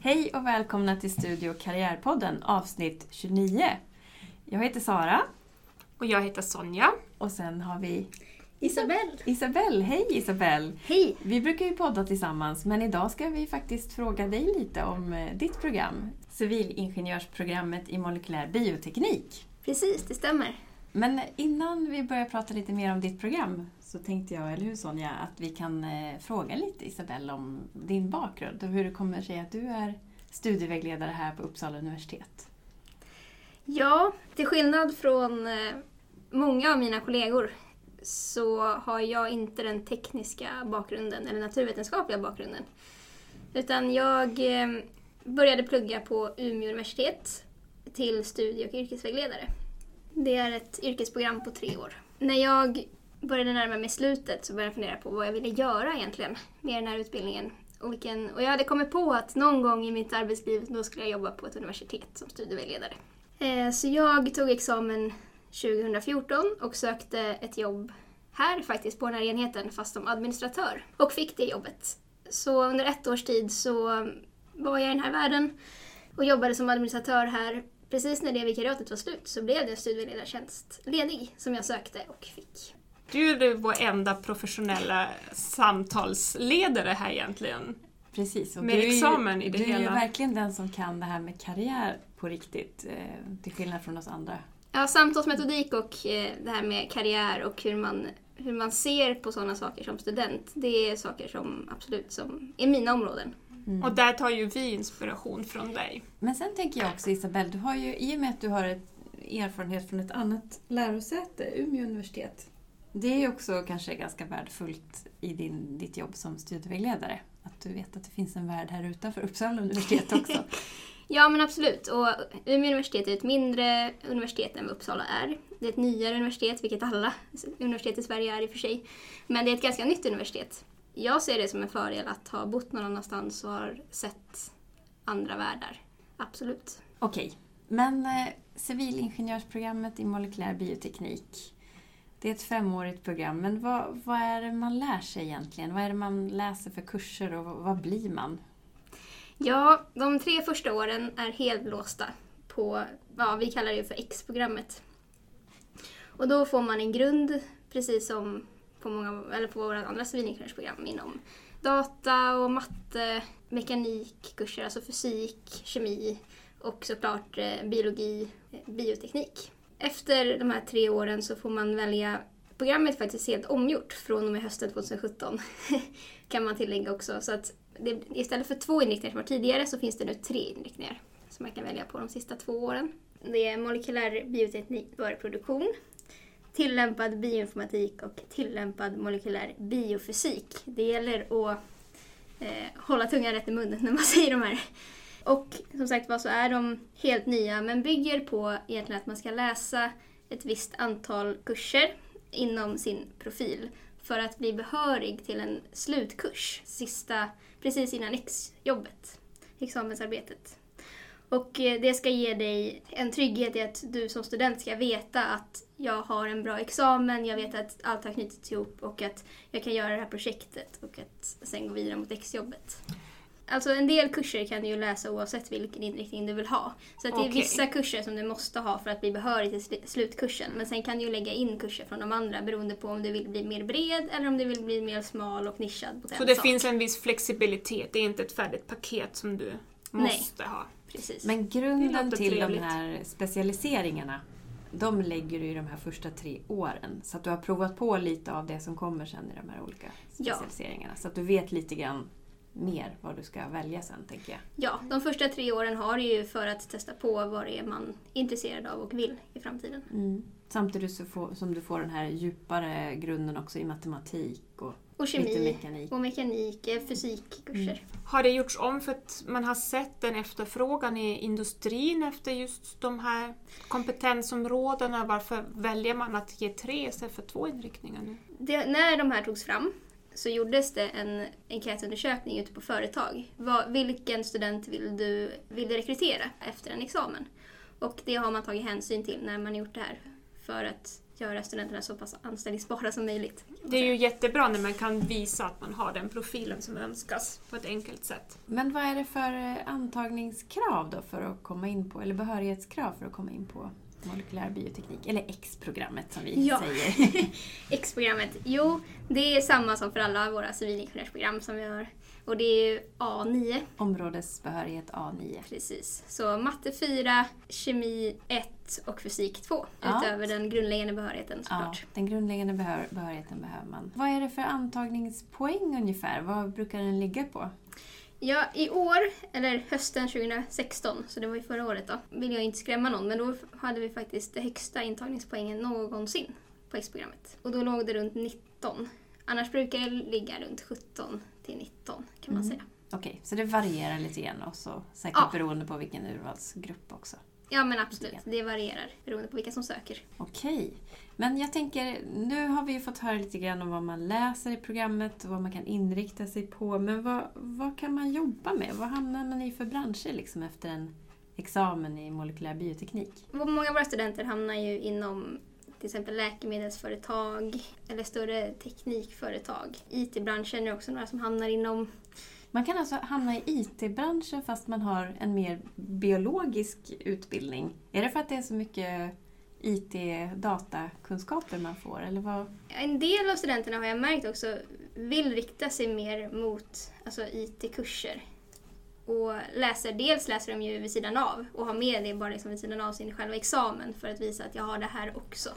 Hej och välkomna till Studio Karriärpodden avsnitt 29. Jag heter Sara Och jag heter Sonja. och sen har vi Isabelle. Isabelle. Hej Isabelle! Hej! Vi brukar ju podda tillsammans men idag ska vi faktiskt fråga dig lite om eh, ditt program. Civilingenjörsprogrammet i molekylär bioteknik. Precis, det stämmer. Men innan vi börjar prata lite mer om ditt program så tänkte jag, eller hur Sonja, att vi kan eh, fråga lite Isabelle om din bakgrund och hur det kommer sig att du är studievägledare här på Uppsala universitet. Ja, till skillnad från eh, många av mina kollegor så har jag inte den tekniska bakgrunden eller naturvetenskapliga bakgrunden. Utan jag eh, började plugga på Umeå universitet till studie och yrkesvägledare. Det är ett yrkesprogram på tre år. När jag började närma mig slutet så började jag fundera på vad jag ville göra egentligen med den här utbildningen. Och, vilken, och jag hade kommit på att någon gång i mitt arbetsliv då skulle jag jobba på ett universitet som studievägledare. Eh, Så jag tog examen 2014 och sökte ett jobb här faktiskt på den här enheten fast som administratör och fick det jobbet. Så under ett års tid så var jag i den här världen och jobbade som administratör här. Precis när det vikariatet var slut så blev det en studievägledartjänst ledig som jag sökte och fick. Du är vår enda professionella samtalsledare här egentligen. Precis. Och Med du är ju- examen i det du är ju hela. verkligen den som kan det här med karriär på riktigt, eh, till skillnad från oss andra. Ja, samtalsmetodik och eh, det här med karriär och hur man, hur man ser på sådana saker som student, det är saker som absolut som är mina områden. Och där tar ju vi inspiration från dig. Men sen tänker jag också Isabelle, du har ju, i och med att du har ett erfarenhet från ett annat lärosäte, Umeå universitet. Det är ju också kanske ganska värdefullt i din, ditt jobb som studievägledare. Att du vet att det finns en värld här utanför Uppsala universitet också. Ja, men absolut. Och Umeå universitet är ett mindre universitet än vad Uppsala är. Det är ett nyare universitet, vilket alla universitet i Sverige är i och för sig. Men det är ett ganska nytt universitet. Jag ser det som en fördel att ha bott någon annanstans och har sett andra världar. Absolut. Okej, men eh, civilingenjörsprogrammet i molekylär bioteknik. Det är ett femårigt program, men vad, vad är det man lär sig egentligen? Vad är det man läser för kurser och vad, vad blir man? Ja, de tre första åren är helt låsta på, ja, vi kallar det för X-programmet. Och då får man en grund, precis som på, många, eller på våra andra civilingenjörsprogram inom data och matte, mekanikkurser, alltså fysik, kemi och såklart eh, biologi, eh, bioteknik. Efter de här tre åren så får man välja Programmet är faktiskt helt omgjort från och med hösten 2017 kan man tillägga också. Så att det, istället för två inriktningar som var tidigare så finns det nu tre inriktningar som man kan välja på de sista två åren. Det är molekylär bioteknik varuproduktion, tillämpad bioinformatik och tillämpad molekylär biofysik. Det gäller att eh, hålla tungan rätt i munnen när man säger de här. Och som sagt var så är de helt nya men bygger på egentligen att man ska läsa ett visst antal kurser inom sin profil för att bli behörig till en slutkurs sista, precis innan exjobbet, examensarbetet. Och eh, det ska ge dig en trygghet i att du som student ska veta att jag har en bra examen, jag vet att allt har knutits ihop och att jag kan göra det här projektet och att sen gå vidare mot exjobbet. Alltså en del kurser kan du ju läsa oavsett vilken inriktning du vill ha. Så att det är vissa kurser som du måste ha för att bli behörig till sl- slutkursen. Men sen kan du ju lägga in kurser från de andra beroende på om du vill bli mer bred eller om du vill bli mer smal och nischad på Så det sak. finns en viss flexibilitet, det är inte ett färdigt paket som du måste ha. Precis. Men grunden till trevligt. de här specialiseringarna, de lägger du i de här första tre åren. Så att du har provat på lite av det som kommer sen i de här olika Ja. specialiseringarna. Så att du vet lite grann mer vad du ska välja sen, tänker jag. Ja, de första tre åren har du ju för att testa på vad det är man är intresserad av och vill i framtiden. Mm. Samtidigt så får, som du får den här djupare grunden också i matematik och Och kemi mekanik. och mekanik, eh, fysikkurser. Mm. Har det gjorts om för att man har sett en efterfrågan i industrin efter just de här kompetensområdena? Varför väljer man att ge tre istället för två inriktningar nu? Det, när de här togs fram så gjordes det en enkätundersökning ute på företag. Vad, vilken student vill du, vill du rekrytera efter en examen? Och det har man tagit hänsyn till när man gjort det här. För att göra studenterna så pass anställningsbara som möjligt. Det är ju jättebra när man kan visa att man har den profilen som önskas på ett enkelt sätt. Men vad är det för eh, antagningskrav då för att komma in på, eller behörighetskrav för att komma in på molekylär bioteknik? Eller X-programmet som vi Ja. säger. X-programmet, jo det är samma som för alla våra civilingenjörsprogram som vi har. Och det är ju A9 Områdesbehörighet A9. precis. Så matte 4, kemi 1 och fysik 2. Ja. Utöver den grundläggande behörigheten Ja, såklart. den grundläggande behör, behörigheten behöver man. Vad är det för antagningspoäng ungefär? Vad brukar den ligga på? Ja, i år, eller hösten 2016, så det var ju förra året då, vill jag inte skrämma någon, men då hade vi faktiskt det högsta intagningspoängen någonsin på X-programmet. Och då låg det runt 19. Annars brukar det ligga runt 17 till 19 kan man Mm. säga. Okej, så det varierar lite grann och så säkert Ja. beroende på vilken urvalsgrupp också. Ja men absolut, det varierar beroende på vilka som söker. Okej. Men jag tänker, nu har vi ju fått höra lite grann om vad man läser i programmet och vad man kan inrikta sig på. Men vad, vad kan man jobba med? Vad hamnar man i för branscher liksom efter en examen i molekylär bioteknik? Många av våra studenter hamnar ju inom till exempel läkemedelsföretag eller större teknikföretag. IT-branschen är också några som hamnar inom. Man kan alltså hamna i IT-branschen fast man har en mer biologisk utbildning. Är det för att det är så mycket IT-datakunskaper man får? Eller vad? En del av studenterna har jag märkt också vill rikta sig mer mot alltså, IT-kurser. Och läser, dels läser de ju vid sidan av och har med det bara liksom vid sidan av sin själva examen för att visa att jag har det här också.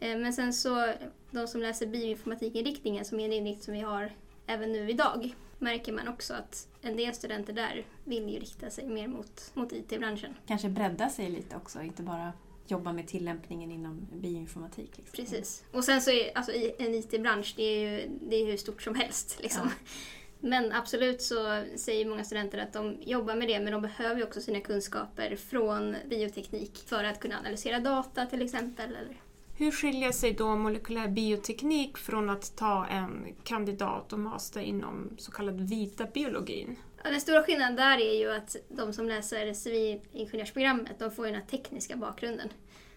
Eh, Men sen så, de som läser bioinformatikinriktningen som är en inriktning som vi har även nu idag, märker man också att en del studenter där vill ju rikta sig mer mot, mot IT-branschen. Kanske bredda sig lite också, inte bara jobba med tillämpningen inom bioinformatik. Liksom. Precis. Och sen så är alltså, en IT-bransch, det är ju det är hur stort som helst. Liksom. Men absolut så säger många studenter att de jobbar med det men de behöver också sina kunskaper från bioteknik för att kunna analysera data till exempel. Eller... Hur skiljer sig då molekylär bioteknik från att ta en kandidat och master inom så kallad vita biologin? Ja, den stora skillnaden där är ju att de som läser civilingenjörsprogrammet de får ju den här tekniska bakgrunden.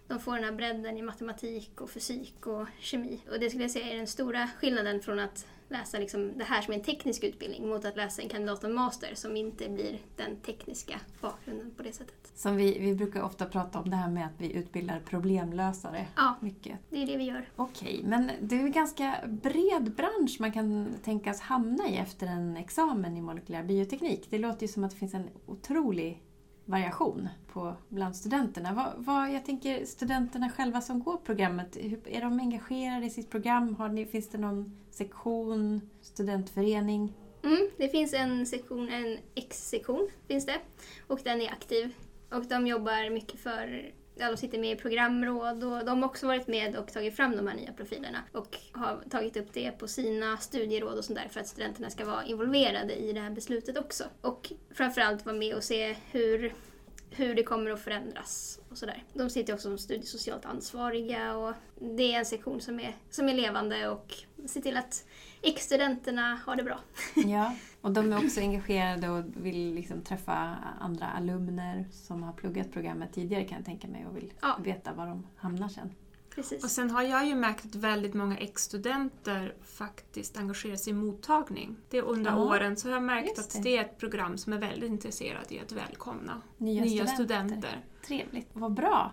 De får den här bredden i matematik och fysik och kemi. Och det skulle jag säga är den stora skillnaden från att läsa liksom det här som en teknisk utbildning mot att läsa en kandidat och master som inte blir den tekniska bakgrunden på det sättet. Som vi, vi brukar ofta prata om det här med att vi utbildar problemlösare. Ja, Mycket. det är det vi gör. Okej, men det är en ganska bred bransch man kan tänkas hamna i efter en examen i molekylär bioteknik. Det låter ju som att det finns en otrolig variation på, bland studenterna. Vad, vad, jag tänker studenterna själva som går programmet, hur, är de engagerade i sitt program? Har ni, finns det någon sektion, studentförening? Mm, det finns en sektion, en X-sektion finns det. Och den är aktiv. Och de jobbar mycket för, ja, de sitter med i programråd och de har också varit med och tagit fram de här nya profilerna. Och har tagit upp det på sina studieråd och sånt där för att studenterna ska vara involverade i det här beslutet också. Och framförallt vara med och se hur hur det kommer att förändras och sådär. De sitter också som studiesocialt ansvariga och det är en sektion som är, som är levande och ser till att X-studenterna har det bra. Ja, och de är också engagerade och vill liksom träffa andra alumner som har pluggat programmet tidigare kan jag tänka mig och vill Ja. veta var de hamnar sen. Och Precis. sen har jag ju märkt att väldigt många ex-studenter faktiskt engagerar sig i mottagning. Det under Ja, åren så har jag märkt just att det. är ett program som är väldigt intresserat i att välkomna Nya, nya studenter. studenter. Trevligt, vad bra.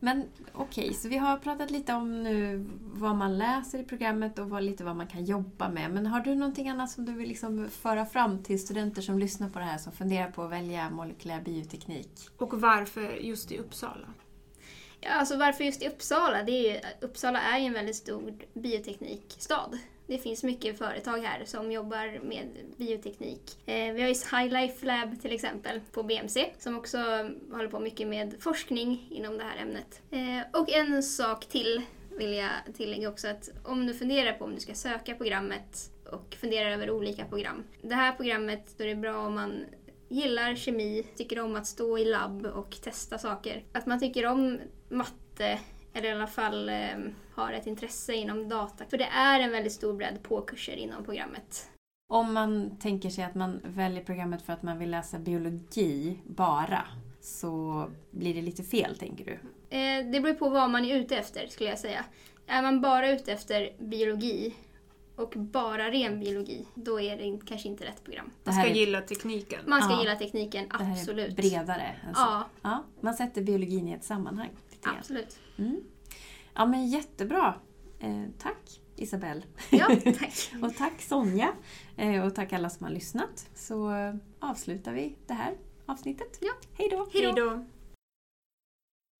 Men okej, så vi har pratat lite om nu vad man läser i programmet och vad, lite vad man kan jobba med. Men har du någonting annat som du vill liksom föra fram till studenter som lyssnar på det här som funderar på att välja molekylär bioteknik? Och varför just i Uppsala? Alltså varför just i Uppsala? Det är ju, Uppsala är ju en väldigt stor bioteknikstad. Det finns mycket företag här som jobbar med bioteknik. Eh, vi har ju High Life Lab till exempel på BMC som också håller på mycket med forskning inom det här ämnet. Eh, och en sak till vill jag tillägga också att om du funderar på om du ska söka programmet och funderar över olika program. Det här programmet, då är det bra om man gillar kemi, tycker om att stå i labb och testa saker. Att man tycker om matte eller i alla fall eh, har ett intresse inom data. För det är en väldigt stor bredd på kurser inom programmet. Om man tänker sig att man väljer programmet för att man vill läsa biologi bara så blir det lite fel, tänker du? Eh, det beror på vad man är ute efter skulle jag säga. Är man bara ute efter biologi och bara ren biologi, då är det kanske inte rätt program. Man ska är- gilla tekniken. Man ska Ja. gilla tekniken, Det här absolut. är bredare. Alltså. Ja, Ja, man sätter biologin i ett sammanhang. Grann. absolut. Mm. Ja, men jättebra. Eh, tack Isabelle. Ja, tack. Och tack Sonja. Eh, och tack alla som har lyssnat. Så eh, avslutar vi det här avsnittet. Ja. Hej då. Hej då!